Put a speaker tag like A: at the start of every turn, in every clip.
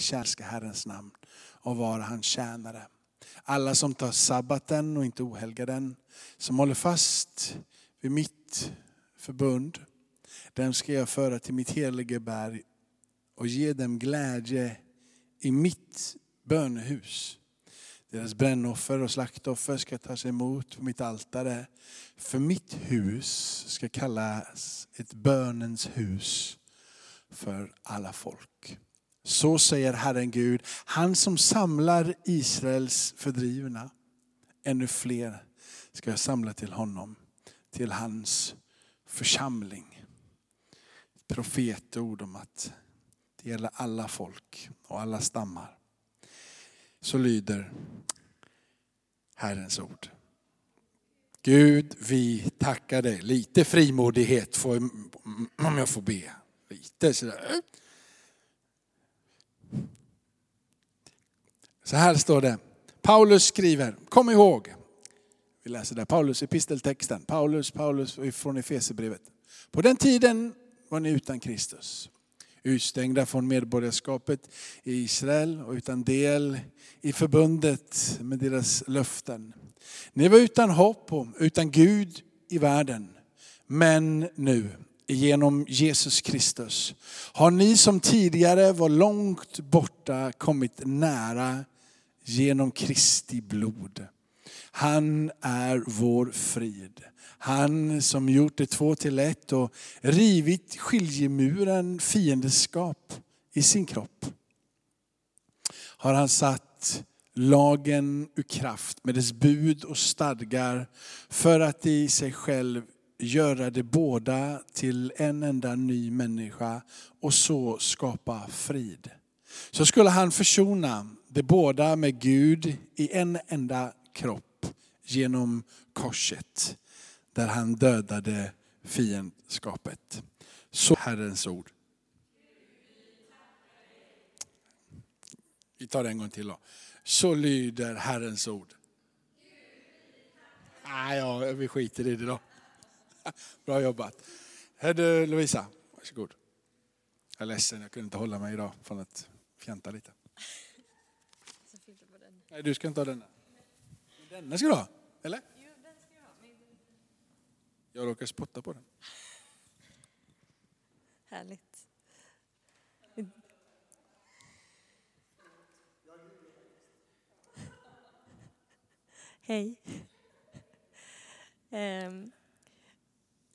A: kärlska Herrens namn och vara hans tjänare. Alla som tar sabbaten och inte ohelgar den, som håller fast vid mitt förbund, dem ska jag föra till mitt helige berg och ge dem glädje i mitt bönehus. Deras brännoffer och slaktoffer ska tas emot på mitt altare. För mitt hus ska kallas ett bönens hus för alla folk. Så säger Herren Gud, han som samlar Israels fördrivna. Ännu fler ska jag samla till honom, till hans församling. Profetord om att det gäller alla folk och alla stammar. Så lyder Herrens ord. Gud, vi tackar dig. Lite frimodighet får, om jag får be. Lite sådär. Så här står det. Paulus skriver, kom ihåg. Vi läser där, Paulus episteltexten. Paulus, Paulus från Efesierbrevet. På den tiden var ni utan Kristus. Utstängda från medborgarskapet i Israel och utan del i förbundet med deras löften. Ni var utan hopp och utan Gud i världen. Men nu, genom Jesus Kristus, har ni som tidigare var långt borta kommit nära genom Kristi blod. Han är vår frid. Han som gjort det två till ett och rivit skiljemuren fiendeskap i sin kropp. Har han satt lagen ur kraft med dess bud och stadgar för att i sig själv göra det båda till en enda ny människa och så skapa frid. Så skulle han försona det båda med Gud i en enda kropp genom korset där han dödade fiendskapet. Så Herrens ord. Vi tar det en gång till då. Så lyder Herrens ord. Ah, ja, vi skiter i det då. Bra jobbat. Hör du Lovisa, varsågod. Jag är ledsen, jag kunde inte hålla mig idag från att fjanta lite. Nej, du ska inte ha denna. Denna ska du ha, eller? Jag råkar spotta på den.
B: Härligt. Hej. Um,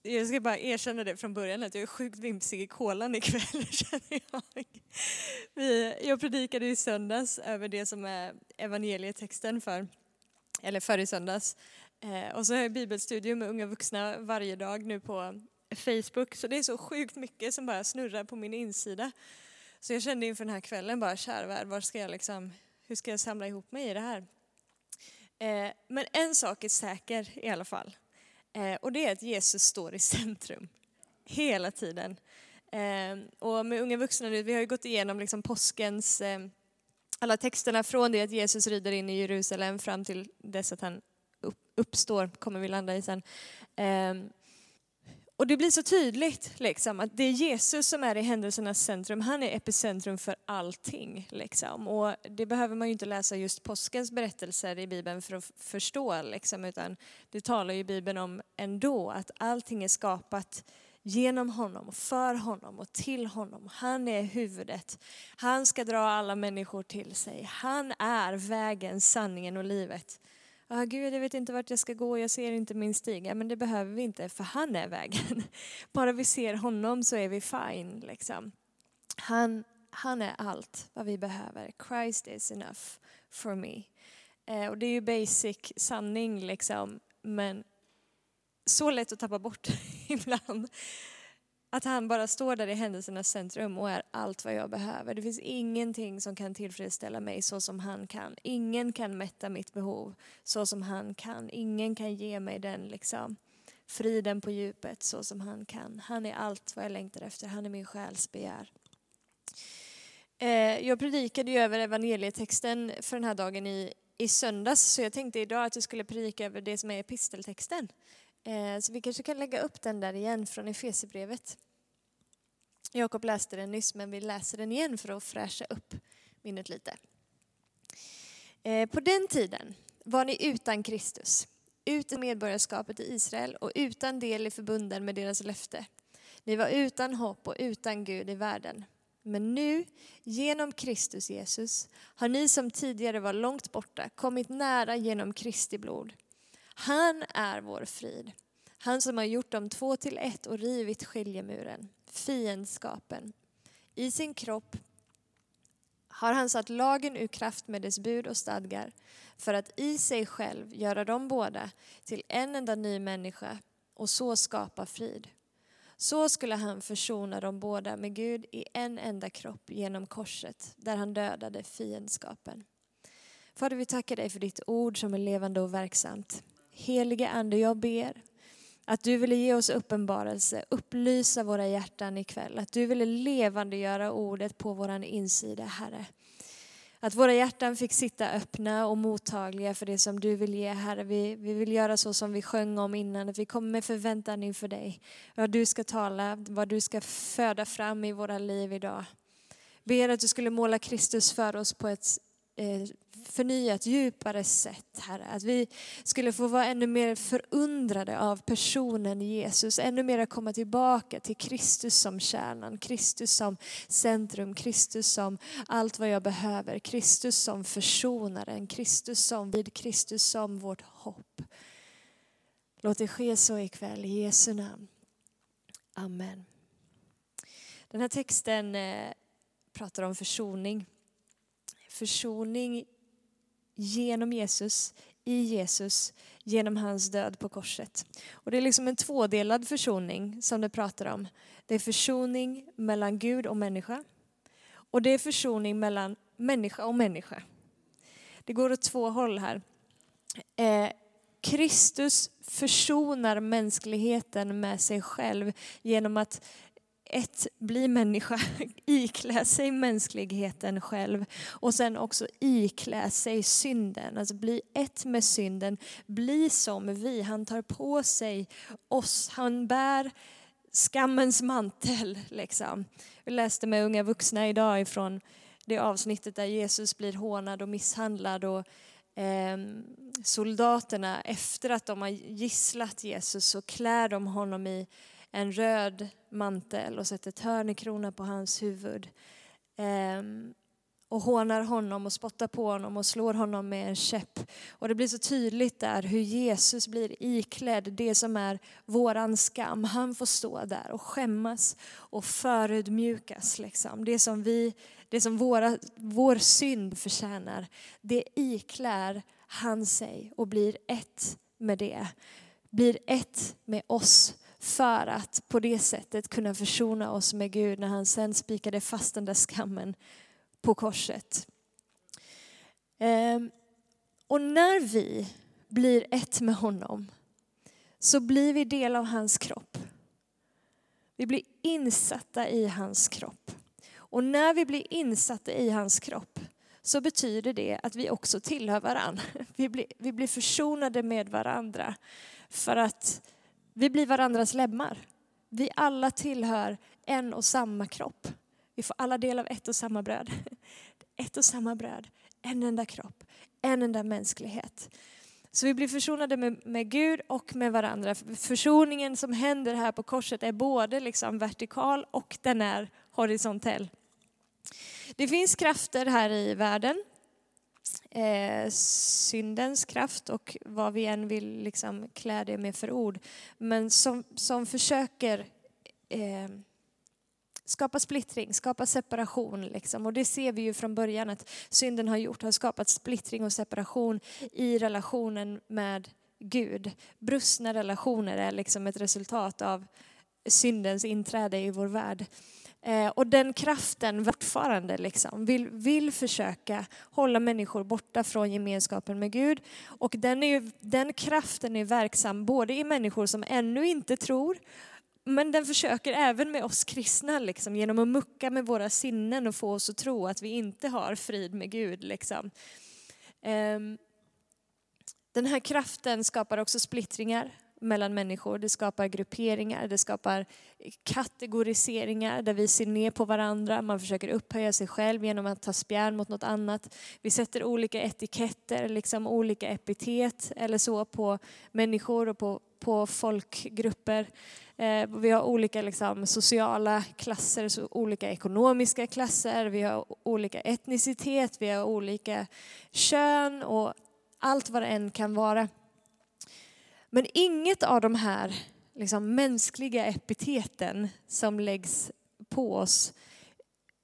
B: jag ska bara erkänna det från början att jag är sjukt vimsig i kolan ikväll känner jag. Vi, jag predikade i söndags över det som är evangelietexten för, eller för i söndags. Eh, och så har jag bibelstudium med unga vuxna varje dag nu på Facebook. Så det är så sjukt mycket som bara snurrar på min insida. Så jag kände inför den här kvällen bara, kära värld, var ska jag liksom, hur ska jag samla ihop mig i det här? Eh, men en sak är säker i alla fall. Eh, och det är att Jesus står i centrum. Hela tiden. Ehm, och med unga vuxna nu, vi har ju gått igenom liksom påskens ehm, alla texterna från det att Jesus rider in i Jerusalem fram till dess att han uppstår, kommer vi landa i sen. Ehm, och det blir så tydligt liksom, att det är Jesus som är i händelsernas centrum. Han är epicentrum för allting. Liksom. Och det behöver man ju inte läsa just påskens berättelser i Bibeln för att förstå. Liksom, utan det talar ju Bibeln om ändå, att allting är skapat genom honom, för honom och till honom. Han är huvudet. Han ska dra alla människor till sig. Han är vägen, sanningen och livet ah, Gud jag vet inte vart jag ska gå, jag ser inte min stig. Ja, men det behöver vi inte för han är vägen. Bara vi ser honom så är vi fine. Liksom. Han, han är allt vad vi behöver. Christ is enough for me. Eh, och det är ju basic sanning liksom, men så lätt att tappa bort ibland. Att han bara står där i händelsernas centrum och är allt vad jag behöver. Det finns ingenting som kan tillfredsställa mig så som han kan. Ingen kan mätta mitt behov så som han kan. Ingen kan ge mig den liksom, friden på djupet så som han kan. Han är allt vad jag längtar efter. Han är min själs begär. Eh, jag predikade ju över evangelietexten för den här dagen i, i söndags så jag tänkte idag att jag skulle predika över det som är episteltexten. Eh, så vi kanske kan lägga upp den där igen från Efesierbrevet. Jakob läste den nyss men vi läser den igen för att fräscha upp minnet lite. Eh, på den tiden var ni utan Kristus, utan medborgarskapet i Israel och utan del i förbunden med deras löfte. Ni var utan hopp och utan Gud i världen. Men nu, genom Kristus Jesus, har ni som tidigare var långt borta kommit nära genom Kristi blod. Han är vår frid. Han som har gjort dem två till ett och rivit skiljemuren, fiendskapen. I sin kropp har han satt lagen ur kraft med dess bud och stadgar för att i sig själv göra dem båda till en enda ny människa och så skapa frid. Så skulle han försona dem båda med Gud i en enda kropp genom korset där han dödade fiendskapen. Fader, vi tackar dig för ditt ord som är levande och verksamt. Helige Ande, jag ber att du ville ge oss uppenbarelse, upplysa våra hjärtan ikväll. Att du ville levandegöra ordet på vår insida, Herre. Att våra hjärtan fick sitta öppna och mottagliga för det som du vill ge, Herre. Vi, vi vill göra så som vi sjöng om innan, att vi kommer med förväntan inför dig. Vad du ska tala, vad du ska föda fram i våra liv idag. Ber att du skulle måla Kristus för oss på ett Eh, förnyat, djupare sätt, Herre. Att vi skulle få vara ännu mer förundrade av personen Jesus, ännu mer komma tillbaka till Kristus som kärnan, Kristus som centrum, Kristus som allt vad jag behöver, Kristus som försonaren, Kristus som vid, Kristus som vårt hopp. Låt det ske så ikväll, i Jesu namn. Amen. Den här texten eh, pratar om försoning. Försoning genom Jesus, i Jesus, genom hans död på korset. Och det är liksom en tvådelad försoning som det pratar om. Det är försoning mellan Gud och människa. Och det är försoning mellan människa och människa. Det går åt två håll här. Eh, Kristus försonar mänskligheten med sig själv genom att ett, bli människa, iklä sig mänskligheten själv och sen också iklä sig synden, alltså bli ett med synden, bli som vi. Han tar på sig oss, han bär skammens mantel. Liksom. Jag läste med unga vuxna idag ifrån det avsnittet där Jesus blir hånad och misshandlad och eh, soldaterna efter att de har gisslat Jesus så klär de honom i en röd mantel och sätter törnekrona på hans huvud. Ehm, och hånar honom och spottar på honom och slår honom med en käpp. Och det blir så tydligt där hur Jesus blir iklädd det som är våran skam. Han får stå där och skämmas och förödmjukas. Liksom. Det som, vi, det som våra, vår synd förtjänar, det iklär han sig och blir ett med det. Blir ett med oss för att på det sättet kunna försona oss med Gud när han sen spikade fast den där skammen på korset. Ehm, och när vi blir ett med honom så blir vi del av hans kropp. Vi blir insatta i hans kropp. Och när vi blir insatta i hans kropp så betyder det att vi också tillhör varandra. Vi blir, vi blir försonade med varandra för att vi blir varandras lemmar. Vi alla tillhör en och samma kropp. Vi får alla del av ett och samma bröd. Ett och samma bröd, en enda kropp, en enda mänsklighet. Så vi blir försonade med, med Gud och med varandra. Försoningen som händer här på korset är både liksom vertikal och den är horisontell. Det finns krafter här i världen eh, syndens kraft och vad vi än vill liksom klä det med för ord. Men som, som försöker eh, skapa splittring, skapa separation. Liksom. Och det ser vi ju från början att synden har gjort, har skapat splittring och separation i relationen med Gud. Brustna relationer är liksom ett resultat av syndens inträde i vår värld. Eh, och den kraften fortfarande liksom vill, vill försöka hålla människor borta från gemenskapen med Gud. Och den, är, den kraften är verksam både i människor som ännu inte tror, men den försöker även med oss kristna liksom, genom att mucka med våra sinnen och få oss att tro att vi inte har frid med Gud. Liksom. Ehm, den här kraften skapar också splittringar mellan människor. Det skapar grupperingar, det skapar kategoriseringar där vi ser ner på varandra. Man försöker upphöja sig själv genom att ta spjärn mot något annat. Vi sätter olika etiketter, liksom olika epitet eller så på människor och på, på folkgrupper. Eh, vi har olika liksom, sociala klasser, så olika ekonomiska klasser, vi har olika etnicitet, vi har olika kön och allt vad det än kan vara. Men inget av de här liksom, mänskliga epiteten som läggs på oss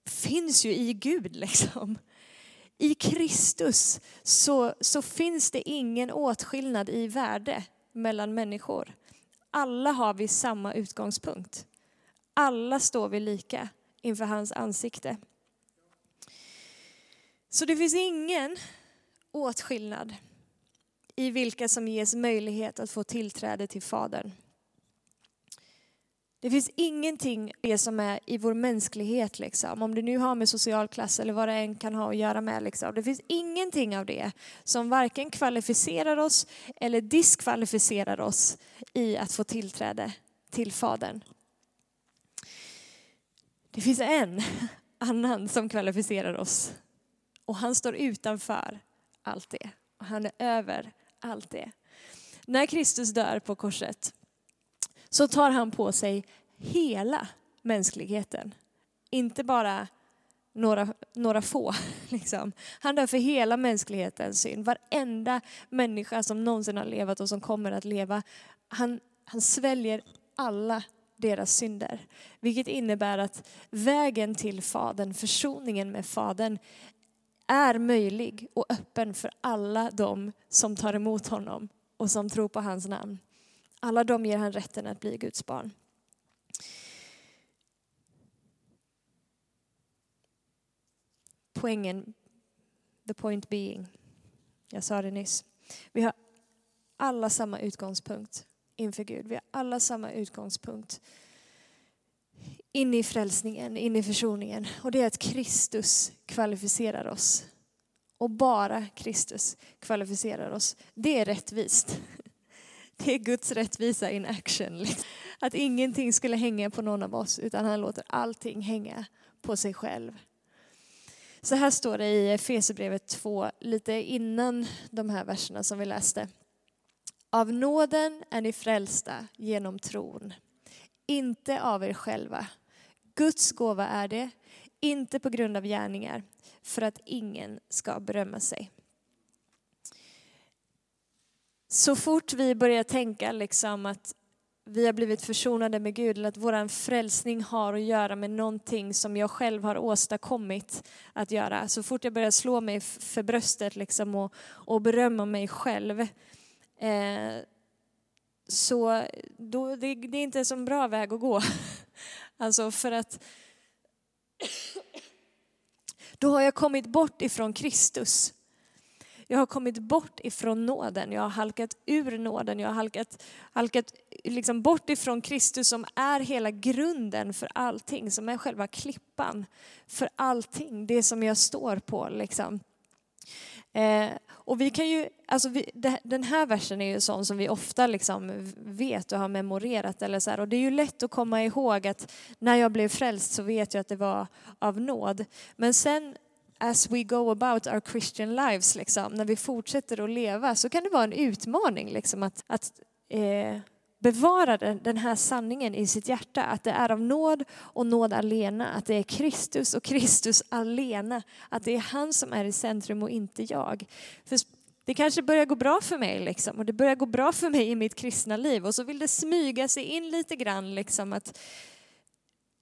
B: finns ju i Gud. Liksom. I Kristus så, så finns det ingen åtskillnad i värde mellan människor. Alla har vi samma utgångspunkt. Alla står vi lika inför hans ansikte. Så det finns ingen åtskillnad i vilka som ges möjlighet att få tillträde till Fadern. Det finns ingenting det som är i vår mänsklighet, liksom. om det nu har med social klass eller vad det än kan ha att göra med. Liksom. Det finns ingenting av det som varken kvalificerar oss eller diskvalificerar oss i att få tillträde till Fadern. Det finns en annan som kvalificerar oss och han står utanför allt det. Och han är över allt det. När Kristus dör på korset så tar han på sig hela mänskligheten. Inte bara några, några få. Liksom. Han dör för hela mänsklighetens synd. Varenda människa som någonsin har levat och som kommer att leva. Han, han sväljer alla deras synder. Vilket innebär att vägen till Fadern, försoningen med Fadern, är möjlig och öppen för alla de som tar emot honom och som tror på hans namn. Alla de ger han rätten att bli Guds barn. Poängen, the point being, jag sa det nyss. Vi har alla samma utgångspunkt inför Gud. Vi har alla samma utgångspunkt in i frälsningen, in i försoningen. Och det är att Kristus kvalificerar oss. Och bara Kristus kvalificerar oss. Det är rättvist. Det är Guds rättvisa in action. Att ingenting skulle hänga på någon av oss utan han låter allting hänga på sig själv. Så här står det i Efesierbrevet 2, lite innan de här verserna som vi läste. Av nåden är ni frälsta genom tron, inte av er själva. Guds gåva är det, inte på grund av gärningar, för att ingen ska berömma sig. Så fort vi börjar tänka liksom att vi har blivit försonade med Gud, eller att vår frälsning har att göra med någonting som jag själv har åstadkommit att göra. Så fort jag börjar slå mig för bröstet liksom och, och berömma mig själv, eh, så då, det, det, är inte en så bra väg att gå. Alltså för att då har jag kommit bort ifrån Kristus. Jag har kommit bort ifrån nåden, jag har halkat ur nåden, jag har halkat, halkat liksom bort ifrån Kristus som är hela grunden för allting, som är själva klippan för allting, det som jag står på. Liksom. Eh, och vi kan ju, alltså vi, det, den här versen är ju sån som vi ofta liksom vet och har memorerat. Eller så här, och det är ju lätt att komma ihåg att när jag blev frälst så vet jag att det var av nåd. Men sen as we go about our Christian lives, liksom, när vi fortsätter att leva, så kan det vara en utmaning liksom, att, att eh, bevarade den här sanningen i sitt hjärta, att det är av nåd och nåd alena, att det är Kristus och Kristus alena, att det är han som är i centrum och inte jag. För det kanske börjar gå bra för mig liksom, och det börjar gå bra för mig i mitt kristna liv och så vill det smyga sig in lite grann liksom att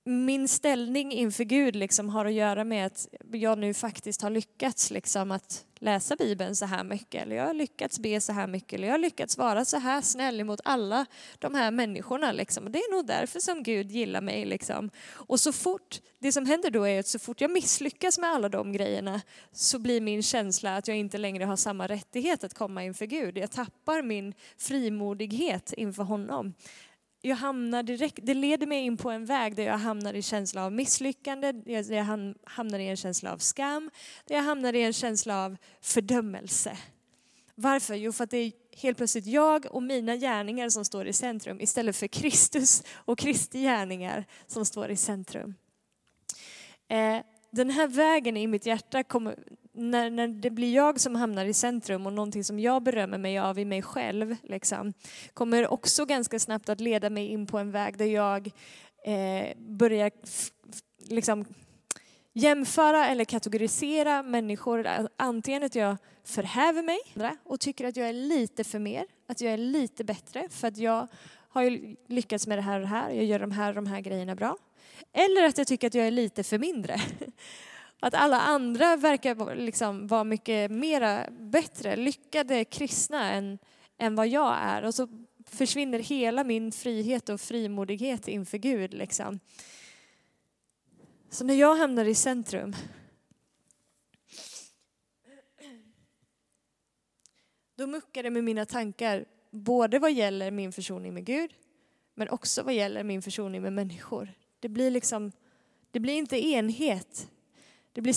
B: min ställning inför Gud liksom har att göra med att jag nu faktiskt har lyckats liksom att läsa Bibeln så här mycket, eller jag har lyckats be så här mycket, eller jag har lyckats vara så här snäll mot alla de här människorna. Liksom. Och det är nog därför som Gud gillar mig. Liksom. Och så fort, det som händer då är att så fort jag misslyckas med alla de grejerna så blir min känsla att jag inte längre har samma rättighet att komma inför Gud. Jag tappar min frimodighet inför honom jag hamnar direkt, det leder mig in på en väg där jag hamnar i känsla av misslyckande, där jag hamnar i en känsla av skam, där jag hamnar i en känsla av fördömelse. Varför? Jo, för att det är helt plötsligt jag och mina gärningar som står i centrum istället för Kristus och Kristi gärningar som står i centrum. Eh, den här vägen i mitt hjärta, kommer, när, när det blir jag som hamnar i centrum och någonting som jag berömmer mig av i mig själv, liksom, kommer också ganska snabbt att leda mig in på en väg där jag eh, börjar liksom, jämföra eller kategorisera människor. Antingen att jag förhäver mig och tycker att jag är lite för mer, att jag är lite bättre för att jag har ju lyckats med det här och det här, jag gör de här och de här grejerna bra. Eller att jag tycker att jag är lite för mindre. Att alla andra verkar liksom vara mycket mera bättre, lyckade kristna än, än vad jag är. Och så försvinner hela min frihet och frimodighet inför Gud. Liksom. Så när jag hamnar i centrum då muckar det med mina tankar, både vad gäller min försoning med Gud, men också vad gäller min försoning med människor. Det blir liksom, det blir inte enhet. Det blir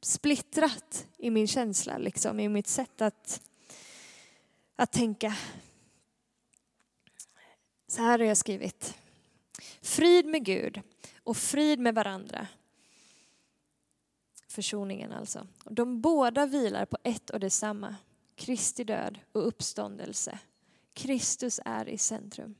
B: splittrat i min känsla, liksom, i mitt sätt att, att tänka. Så här har jag skrivit. Frid med Gud och frid med varandra. Försoningen alltså. De båda vilar på ett och detsamma. Kristi död och uppståndelse. Kristus är i centrum.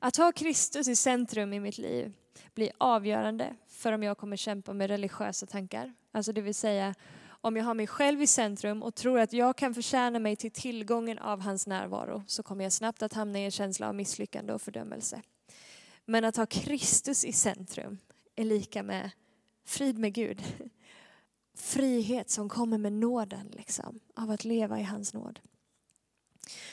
B: Att ha Kristus i centrum i mitt liv blir avgörande för om jag kommer kämpa med religiösa tankar. Alltså det vill säga om jag har mig själv i centrum och tror att jag kan förtjäna mig till tillgången av hans närvaro så kommer jag snabbt att hamna i en känsla av misslyckande och fördömelse. Men att ha Kristus i centrum är lika med frid med Gud. Frihet som kommer med nåden, liksom, av att leva i hans nåd.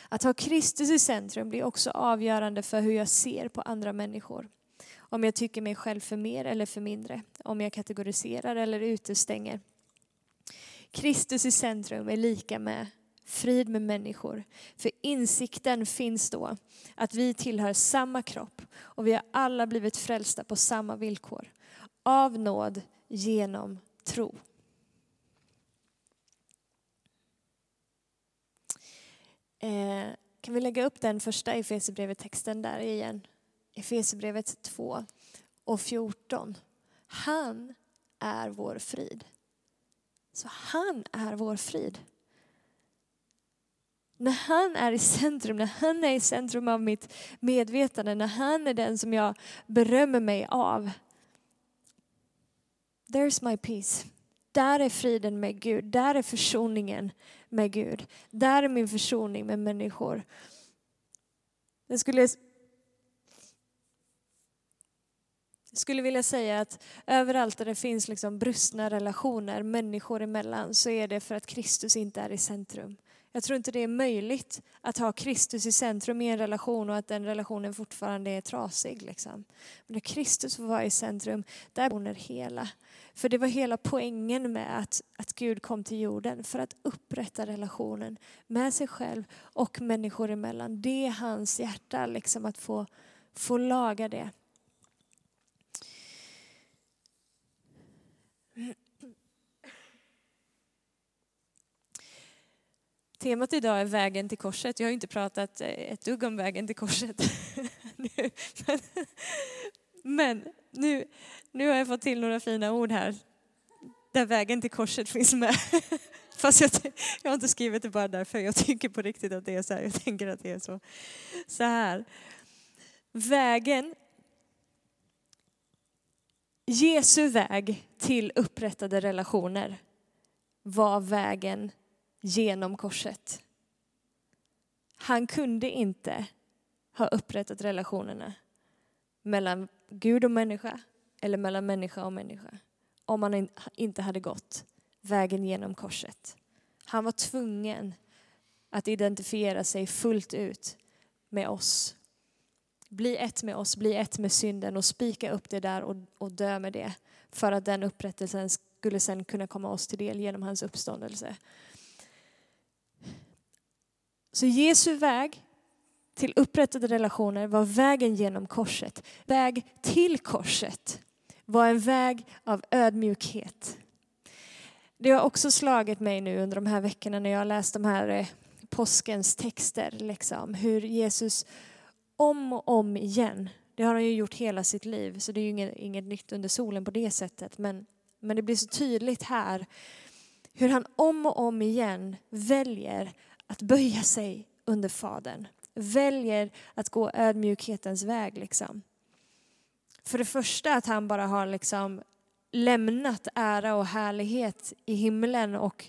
B: Att ha Kristus i centrum blir också avgörande för hur jag ser på andra människor. Om jag tycker mig själv för mer eller för mindre. Om jag kategoriserar eller utestänger. Kristus i centrum är lika med frid med människor. För insikten finns då att vi tillhör samma kropp och vi har alla blivit frälsta på samma villkor. Av nåd genom tro. Eh, kan vi lägga upp den första Efesierbrevet-texten där igen? Efesierbrevet 2 och 14. Han är vår frid. Så han är vår frid. När han är i centrum, när han är i centrum av mitt medvetande, när han är den som jag berömmer mig av. There's my peace. Där är friden med Gud, där är försoningen med Gud. Där är min försoning med människor. Jag skulle, jag skulle vilja säga att överallt där det finns liksom brustna relationer människor emellan så är det för att Kristus inte är i centrum. Jag tror inte det är möjligt att ha Kristus i centrum i en relation och att den relationen fortfarande är trasig. Liksom. Men när Kristus får vara i centrum, där bor hela. För det var hela poängen med att, att Gud kom till jorden, för att upprätta relationen med sig själv och människor emellan. Det är hans hjärta, liksom, att få, få laga det. Temat idag är vägen till korset. Jag har inte pratat eh, ett dugg om vägen till korset. Men nu, nu har jag fått till några fina ord här där vägen till korset finns med. Fast jag, jag har inte skrivit det bara därför. Jag tycker på riktigt att det är så här. Jag tänker att det är så. Så här. Vägen Jesu väg till upprättade relationer var vägen genom korset. Han kunde inte ha upprättat relationerna mellan Gud och människa eller mellan människa och människa om han inte hade gått vägen genom korset. Han var tvungen att identifiera sig fullt ut med oss. Bli ett med oss, bli ett med synden och spika upp det där och, och dö med det. För att den upprättelsen skulle sen kunna komma oss till del genom hans uppståndelse. Så Jesu väg till upprättade relationer var vägen genom korset. Väg till korset var en väg av ödmjukhet. Det har också slagit mig nu under de här veckorna när jag har läst de här eh, påskens texter, liksom, hur Jesus om och om igen, det har han ju gjort hela sitt liv, så det är ju inget, inget nytt under solen på det sättet, men, men det blir så tydligt här hur han om och om igen väljer att böja sig under Fadern. Väljer att gå ödmjukhetens väg. Liksom. För det första att han bara har liksom lämnat ära och härlighet i himlen och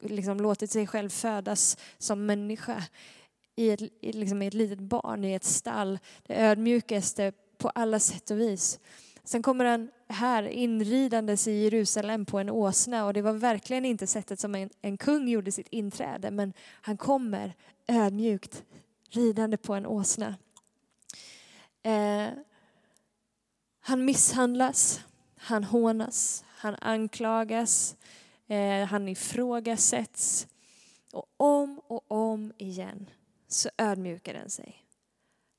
B: liksom låtit sig själv födas som människa i ett, liksom i ett litet barn, i ett stall. Det ödmjukaste på alla sätt och vis. Sen kommer han här inridandes i Jerusalem på en åsna och det var verkligen inte sättet som en, en kung gjorde sitt inträde men han kommer ödmjukt ridande på en åsna. Eh, han misshandlas, han hånas, han anklagas, eh, han ifrågasätts. Och om och om igen så ödmjukar den sig.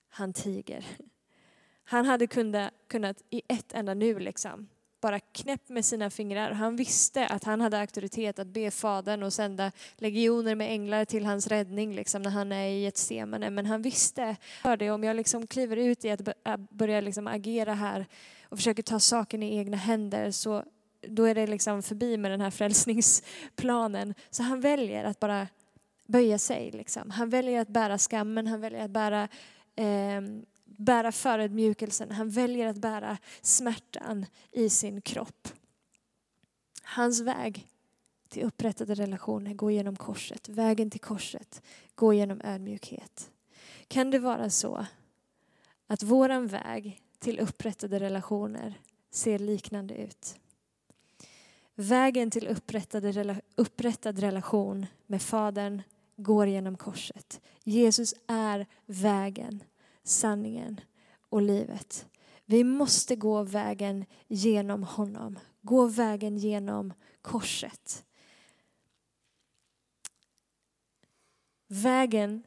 B: Han tiger. Han hade kunnat, kunnat i ett enda nu liksom bara knäpp med sina fingrar. Han visste att han hade auktoritet att be Fadern och sända legioner med änglar till hans räddning liksom, när han är i ett semane. Men han visste, hörde, om jag liksom kliver ut i att börja liksom agera här och försöker ta saken i egna händer så då är det liksom förbi med den här frälsningsplanen. Så han väljer att bara böja sig. Liksom. Han väljer att bära skammen, han väljer att bära eh, bära förödmjukelsen. Han väljer att bära smärtan i sin kropp. Hans väg till upprättade relationer går genom korset. Vägen till korset går genom ödmjukhet. Kan det vara så att våran väg till upprättade relationer ser liknande ut? Vägen till upprättad relation med Fadern går genom korset. Jesus är vägen sanningen och livet. Vi måste gå vägen genom honom. Gå vägen genom korset. Vägen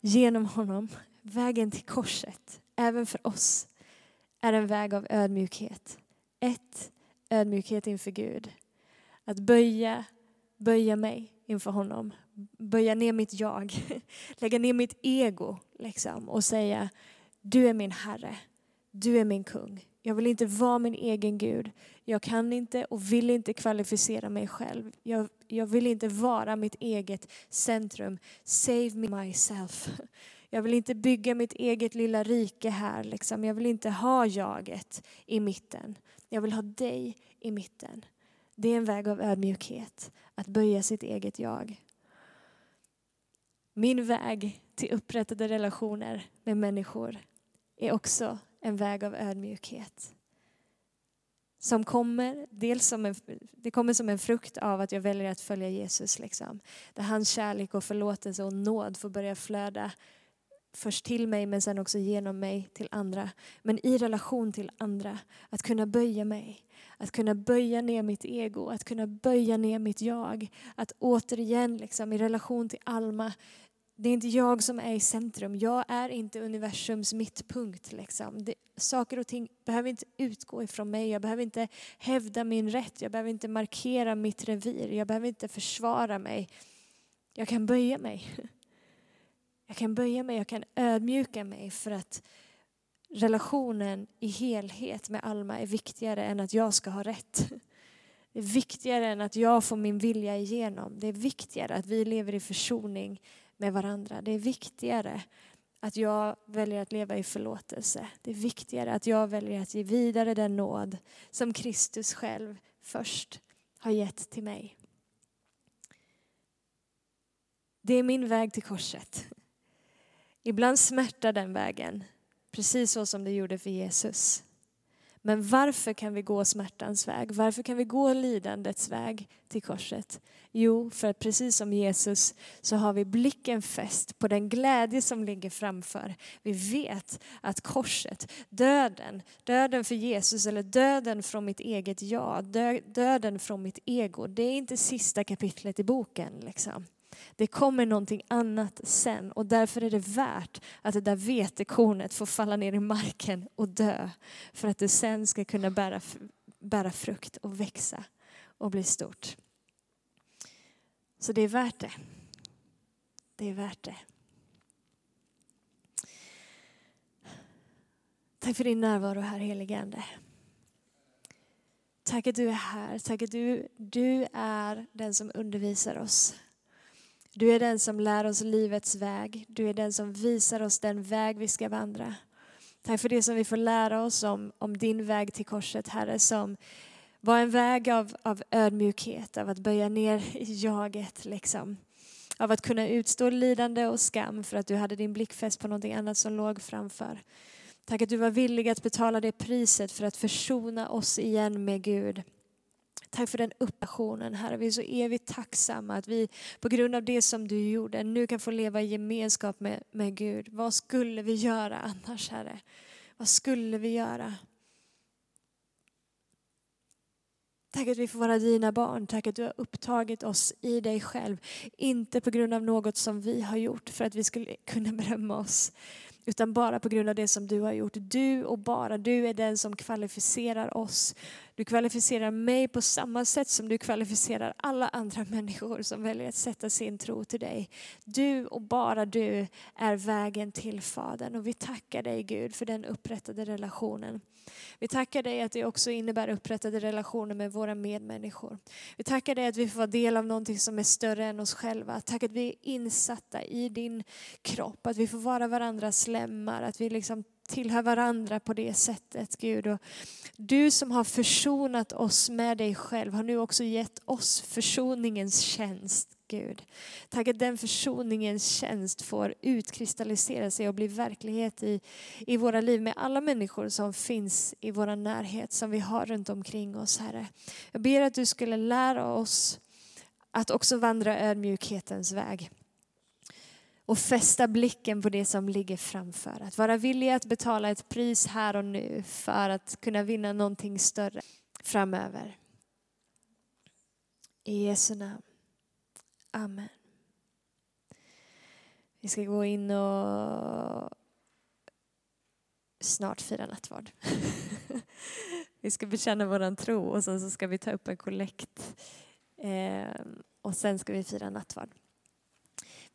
B: genom honom, vägen till korset, även för oss, är en väg av ödmjukhet. Ett, ödmjukhet inför Gud. Att böja, böja mig inför honom. Böja ner mitt jag, lägga ner mitt ego liksom, och säga du är min Herre, du är min kung. Jag vill inte vara min egen Gud. Jag kan inte och vill inte kvalificera mig själv. Jag, jag vill inte vara mitt eget centrum. Save me myself. Jag vill inte bygga mitt eget lilla rike här. Liksom. Jag vill inte ha jaget i mitten. Jag vill ha dig i mitten. Det är en väg av ödmjukhet, att böja sitt eget jag. Min väg till upprättade relationer med människor är också en väg av ödmjukhet. Som kommer, dels som en, det kommer som en frukt av att jag väljer att följa Jesus. Liksom. Där hans kärlek och förlåtelse och nåd får börja flöda först till mig men sen också genom mig till andra. Men i relation till andra, att kunna böja mig. Att kunna böja ner mitt ego, att kunna böja ner mitt jag. Att återigen liksom, i relation till Alma det är inte jag som är i centrum. Jag är inte universums mittpunkt. Liksom. Det, saker och ting behöver inte utgå ifrån mig. Jag behöver inte hävda min rätt. Jag behöver inte markera mitt revir. Jag behöver inte försvara mig. Jag kan böja mig. Jag kan böja mig, jag kan ödmjuka mig för att relationen i helhet med Alma är viktigare än att jag ska ha rätt. Det är viktigare än att jag får min vilja igenom. Det är viktigare att vi lever i försoning med varandra. Det är viktigare att jag väljer att leva i förlåtelse. Det är viktigare att jag väljer att ge vidare den nåd som Kristus själv först har gett till mig. Det är min väg till korset. Ibland smärtar den vägen, precis så som det gjorde för Jesus. Men varför kan vi gå smärtans väg? Varför kan vi gå lidandets väg till korset? Jo, för att precis som Jesus så har vi blicken fäst på den glädje som ligger framför. Vi vet att korset, döden, döden för Jesus eller döden från mitt eget jag, döden från mitt ego, det är inte sista kapitlet i boken. Liksom. Det kommer någonting annat sen och därför är det värt att det där vetekornet får falla ner i marken och dö för att det sen ska kunna bära, bära frukt och växa och bli stort. Så det är värt det. Det är värt det. Tack för din närvaro här helige Ande. Tack att du är här. Tack att du, du är den som undervisar oss. Du är den som lär oss livets väg. Du är den som visar oss den väg vi ska vandra. Tack för det som vi får lära oss om, om din väg till korset, Herre, som var en väg av, av ödmjukhet, av att böja ner jaget. Liksom. Av att kunna utstå lidande och skam för att du hade din blick fäst på någonting annat som låg framför. Tack att du var villig att betala det priset för att försona oss igen med Gud. Tack för den uppassionen, Herre. Vi är så evigt tacksamma att vi på grund av det som du gjorde nu kan få leva i gemenskap med, med Gud. Vad skulle vi göra annars, Herre? Vad skulle vi göra? Tack att vi får vara dina barn. Tack att du har upptagit oss i dig själv. Inte på grund av något som vi har gjort för att vi skulle kunna berömma oss. Utan bara på grund av det som du har gjort. Du och bara du är den som kvalificerar oss. Du kvalificerar mig på samma sätt som du kvalificerar alla andra människor som väljer att sätta sin tro till dig. Du och bara du är vägen till Fadern. Och vi tackar dig Gud för den upprättade relationen. Vi tackar dig att det också innebär upprättade relationer med våra medmänniskor. Vi tackar dig att vi får vara del av någonting som är större än oss själva. Tack att vi är insatta i din kropp, att vi får vara varandras lemmar, att vi liksom tillhör varandra på det sättet, Gud. Och du som har försonat oss med dig själv har nu också gett oss försoningens tjänst. Gud. Tack att den försoningens tjänst får utkristallisera sig och bli verklighet i, i våra liv med alla människor som finns i vår närhet, som vi har runt omkring oss, Herre. Jag ber att du skulle lära oss att också vandra ödmjukhetens väg och fästa blicken på det som ligger framför. Att vara villig att betala ett pris här och nu för att kunna vinna någonting större framöver. I Jesu namn. Amen. Vi ska gå in och snart fira nattvard. vi ska bekänna våran tro och sen så ska vi ta upp en kollekt. Eh, och sen ska vi fira nattvard.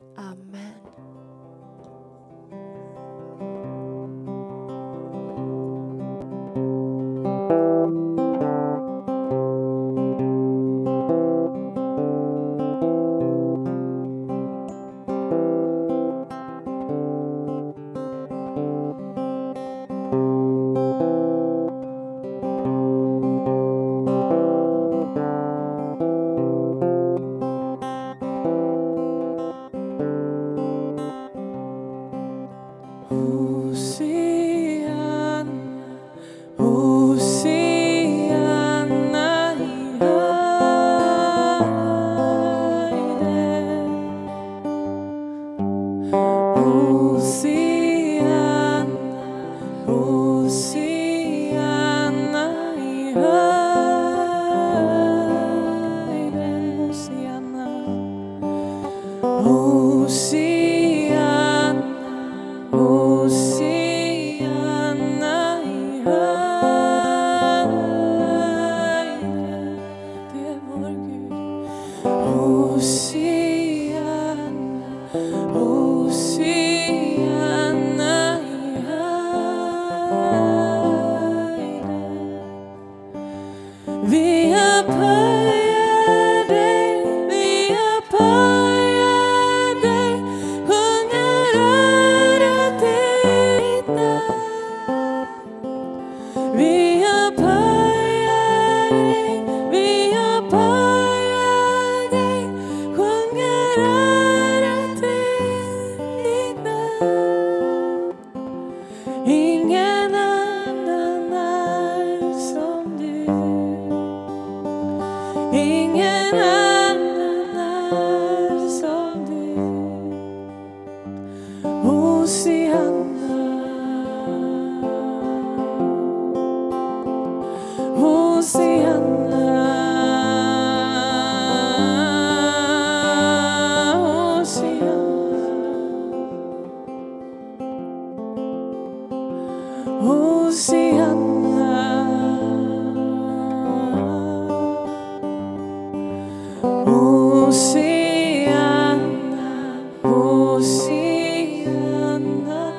B: Amen.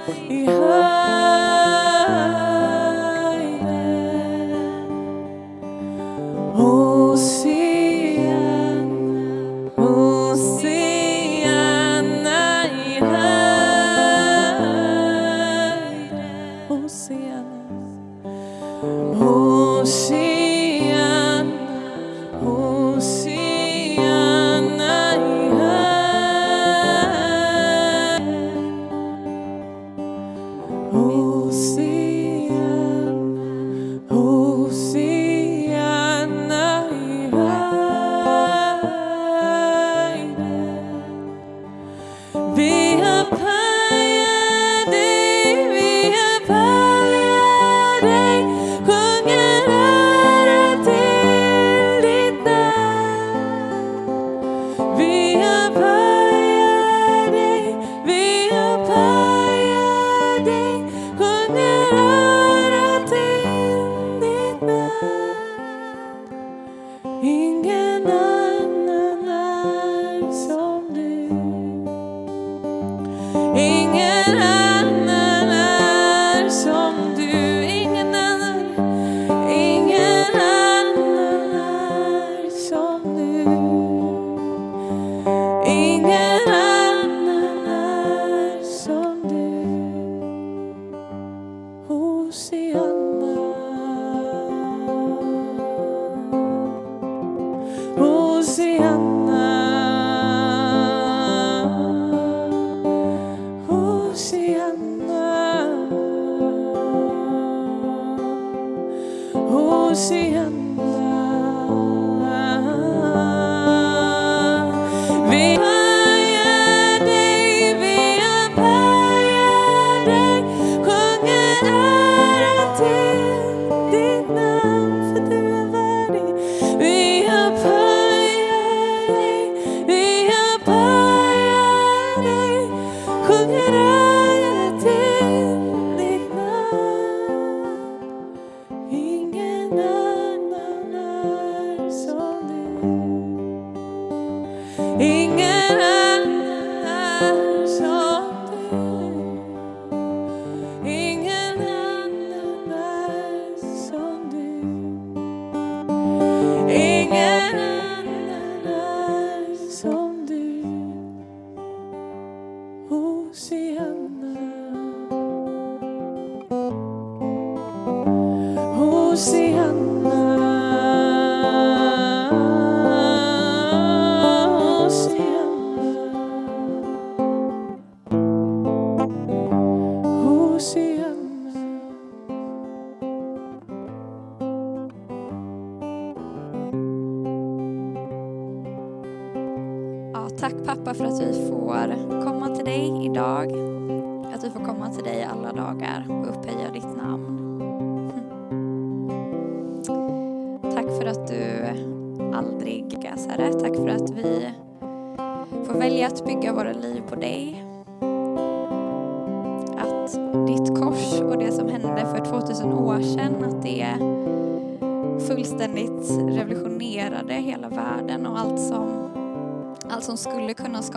C: Hosianna i Ingen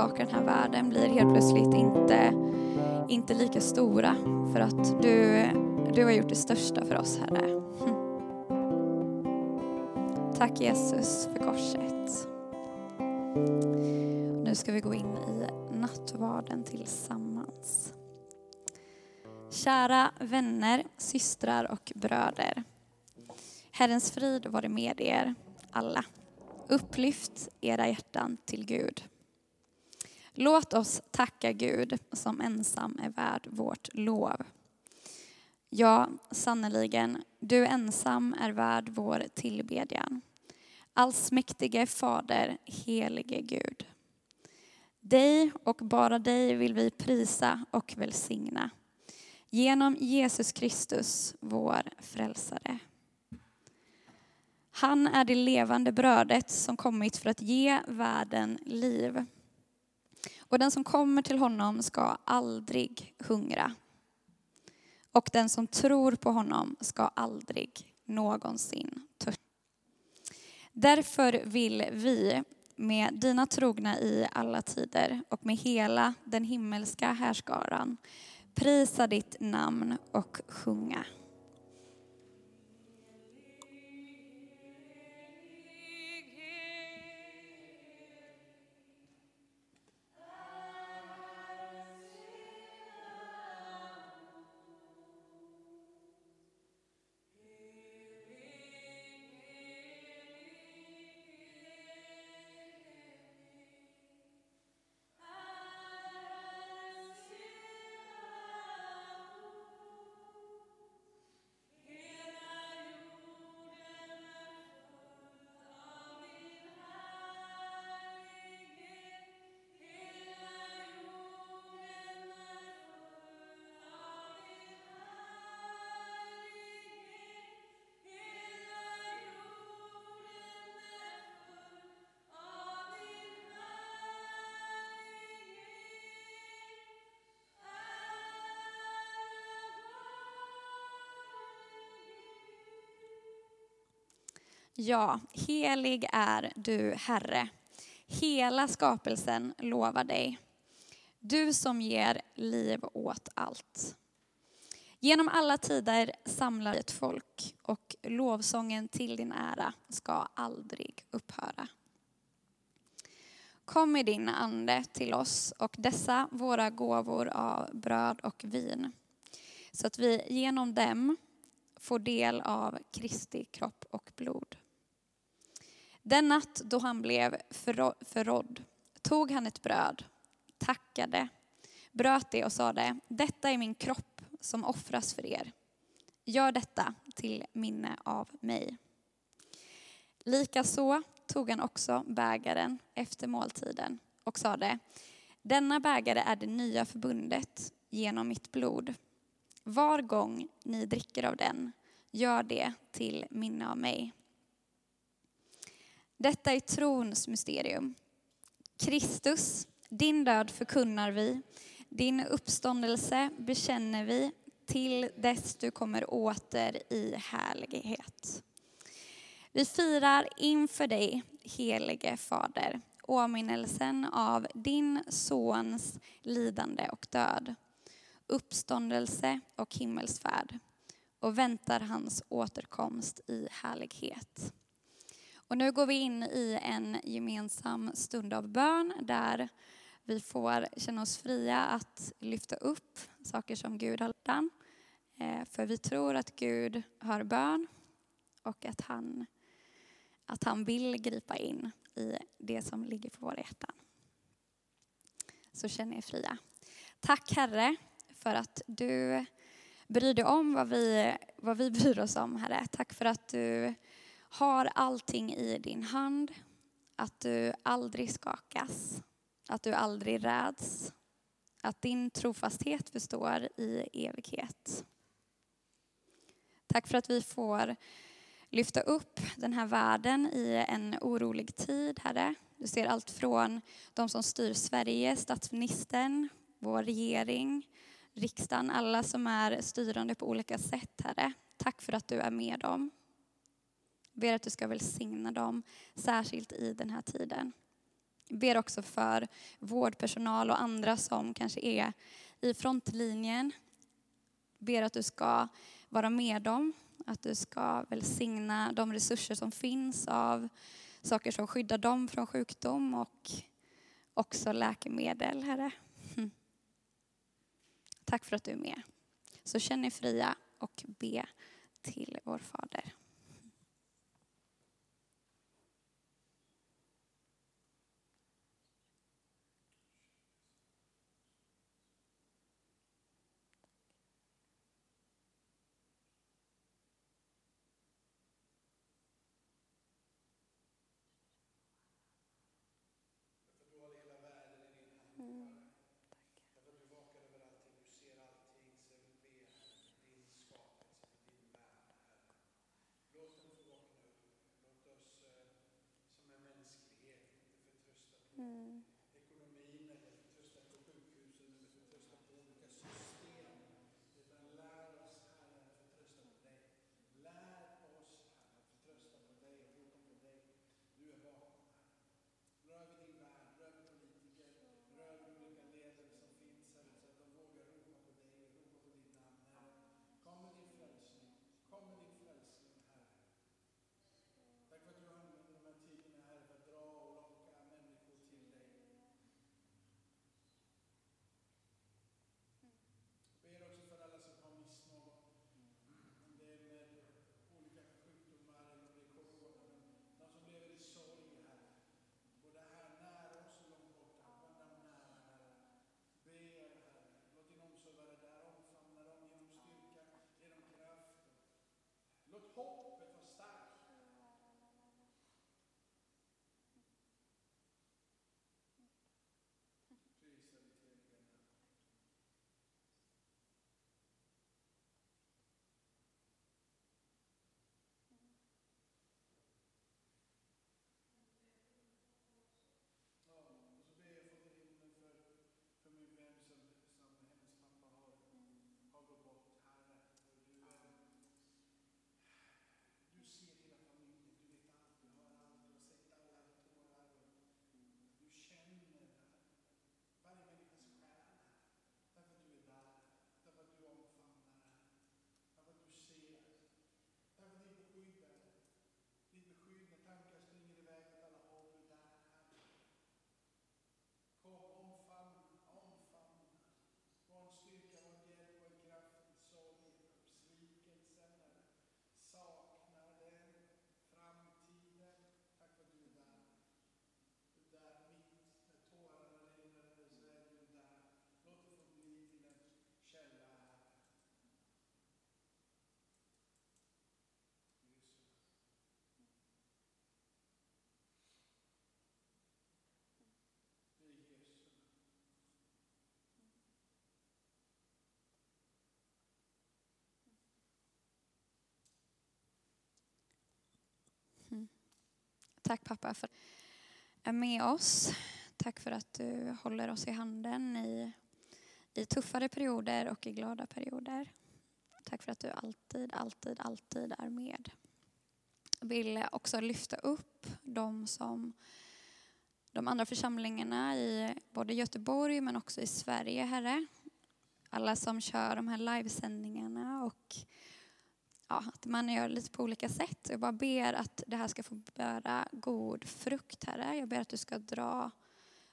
D: skakar den här världen blir helt plötsligt inte, inte lika stora för att du, du har gjort det största för oss, Herre. Tack Jesus för korset. Nu ska vi gå in i nattvarden tillsammans. Kära vänner, systrar och bröder. Herrens frid vare med er alla. Upplyft era hjärtan till Gud. Låt oss tacka Gud som ensam är värd vårt lov. Ja, sannerligen, du ensam är värd vår tillbedjan. Allsmäktige Fader, helige Gud. Dig och bara dig vill vi prisa och välsigna. Genom Jesus Kristus, vår frälsare. Han är det levande brödet som kommit för att ge världen liv. Och den som kommer till honom ska aldrig hungra. Och den som tror på honom ska aldrig någonsin törsta. Därför vill vi med dina trogna i alla tider och med hela den himmelska härskaran prisa ditt namn och sjunga. Ja, helig är du, Herre. Hela skapelsen lovar dig. Du som ger liv åt allt. Genom alla tider samlar vi ett folk och lovsången till din ära ska aldrig upphöra. Kom med din ande till oss och dessa våra gåvor av bröd och vin så att vi genom dem får del av Kristi kropp och blod. Den natt då han blev förrådd tog han ett bröd, tackade, bröt det och sade, detta är min kropp som offras för er. Gör detta till minne av mig. Likaså tog han också bägaren efter måltiden och sade, denna bägare är det nya förbundet genom mitt blod. Var gång ni dricker av den, gör det till minne av mig. Detta är trons mysterium. Kristus, din död förkunnar vi, din uppståndelse bekänner vi till dess du kommer åter i härlighet. Vi firar inför dig, helige Fader, åminnelsen av din Sons lidande och död, uppståndelse och himmelsfärd och väntar hans återkomst i härlighet. Och nu går vi in i en gemensam stund av bön där vi får känna oss fria att lyfta upp saker som Gud har lärt eh, För vi tror att Gud hör bön och att han, att han vill gripa in i det som ligger på våra hjärtan. Så känn er fria. Tack Herre för att du bryr dig om vad vi, vad vi bryr oss om Herre. Tack för att du har allting i din hand. Att du aldrig skakas. Att du aldrig räds. Att din trofasthet består i evighet. Tack för att vi får lyfta upp den här världen i en orolig tid, Herre. Du ser allt från de som styr Sverige, statsministern, vår regering, riksdagen, alla som är styrande på olika sätt, Herre. Tack för att du är med dem. Ber att du ska välsigna dem, särskilt i den här tiden. Ber också för vårdpersonal och andra som kanske är i frontlinjen. Ber att du ska vara med dem, att du ska välsigna de resurser som finns av saker som skyddar dem från sjukdom och också läkemedel, Herre. Hm. Tack för att du är med. Så känn er fria och be till vår Fader.
A: hope Tack
D: pappa för att du är med oss. Tack för att du håller oss i handen i, i tuffare perioder och i glada perioder. Tack för att du alltid, alltid, alltid är med. Jag vill också lyfta upp de som de andra församlingarna i både Göteborg men också i Sverige, Herre. Alla som kör de här livesändningarna och ja, att man gör lite på olika sätt. Jag bara ber att det här ska få bära god frukt, Herre. Jag ber att du ska dra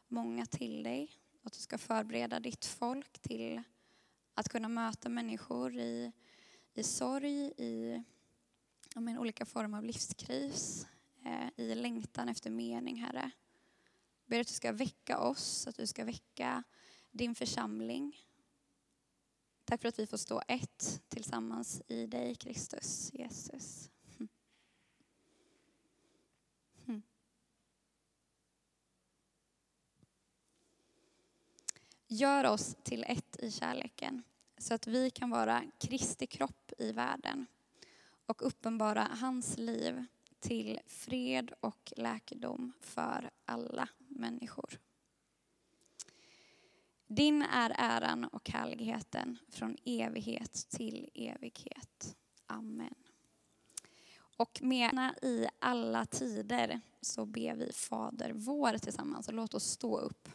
D: många till dig. Att du ska förbereda ditt folk till att kunna möta människor i, i sorg, i men, olika former av livskris, eh, i längtan efter mening, Herre. Jag ber att du ska väcka oss, att du ska väcka din församling. Tack för att vi får stå ett tillsammans i dig, Kristus, Jesus. Mm. Gör oss till ett i kärleken så att vi kan vara Kristi kropp i världen och uppenbara hans liv till fred och läkedom för alla människor. Din är äran och härligheten från evighet till evighet. Amen. Och med i alla tider så ber vi Fader vår tillsammans. Och låt oss stå upp.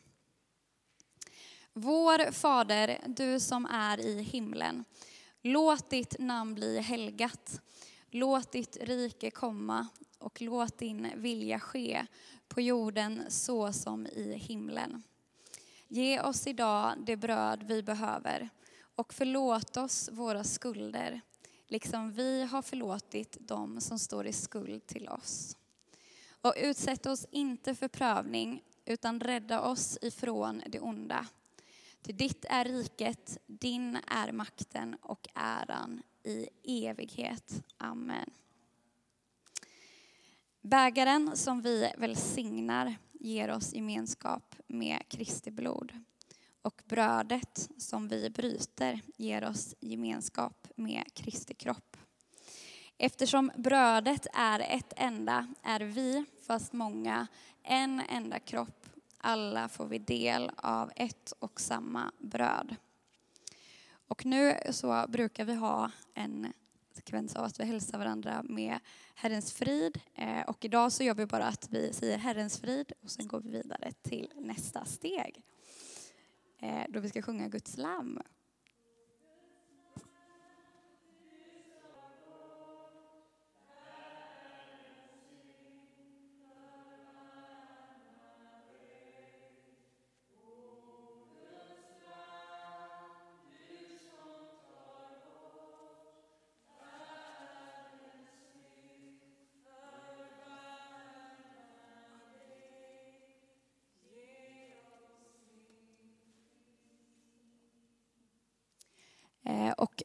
D: Vår Fader, du som är i himlen. Låt ditt namn bli helgat. Låt ditt rike komma och låt din vilja ske på jorden så som i himlen. Ge oss idag det bröd vi behöver och förlåt oss våra skulder, liksom vi har förlåtit dem som står i skuld till oss. Och utsätt oss inte för prövning, utan rädda oss ifrån det onda. Till ditt är riket, din är makten och äran i evighet. Amen. Bägaren som vi välsignar ger oss gemenskap med Kristi blod. Och brödet som vi bryter ger oss gemenskap med Kristi kropp. Eftersom brödet är ett enda är vi, fast många, en enda kropp. Alla får vi del av ett och samma bröd. Och nu så brukar vi ha en sekvens av att vi hälsar varandra med Herrens frid. Eh, och idag så gör vi bara att vi säger Herrens frid och sen går vi vidare till nästa steg. Eh, då vi ska sjunga Guds lamm.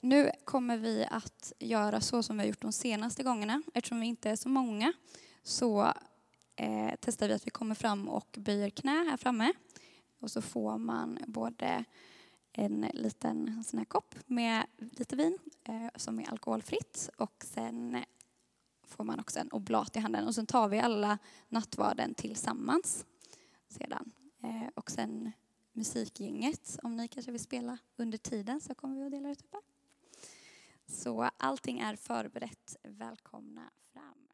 D: Nu kommer vi att göra så som vi har gjort de senaste gångerna. Eftersom vi inte är så många så eh, testar vi att vi kommer fram och böjer knä här framme. Och så får man både en liten sån här kopp med lite vin eh, som är alkoholfritt och sen får man också en oblat i handen och sen tar vi alla nattvarden tillsammans sedan. Eh, och sen musikgänget, om ni kanske vill spela under tiden så kommer vi att dela ut det. här. Så allting är förberett. Välkomna fram.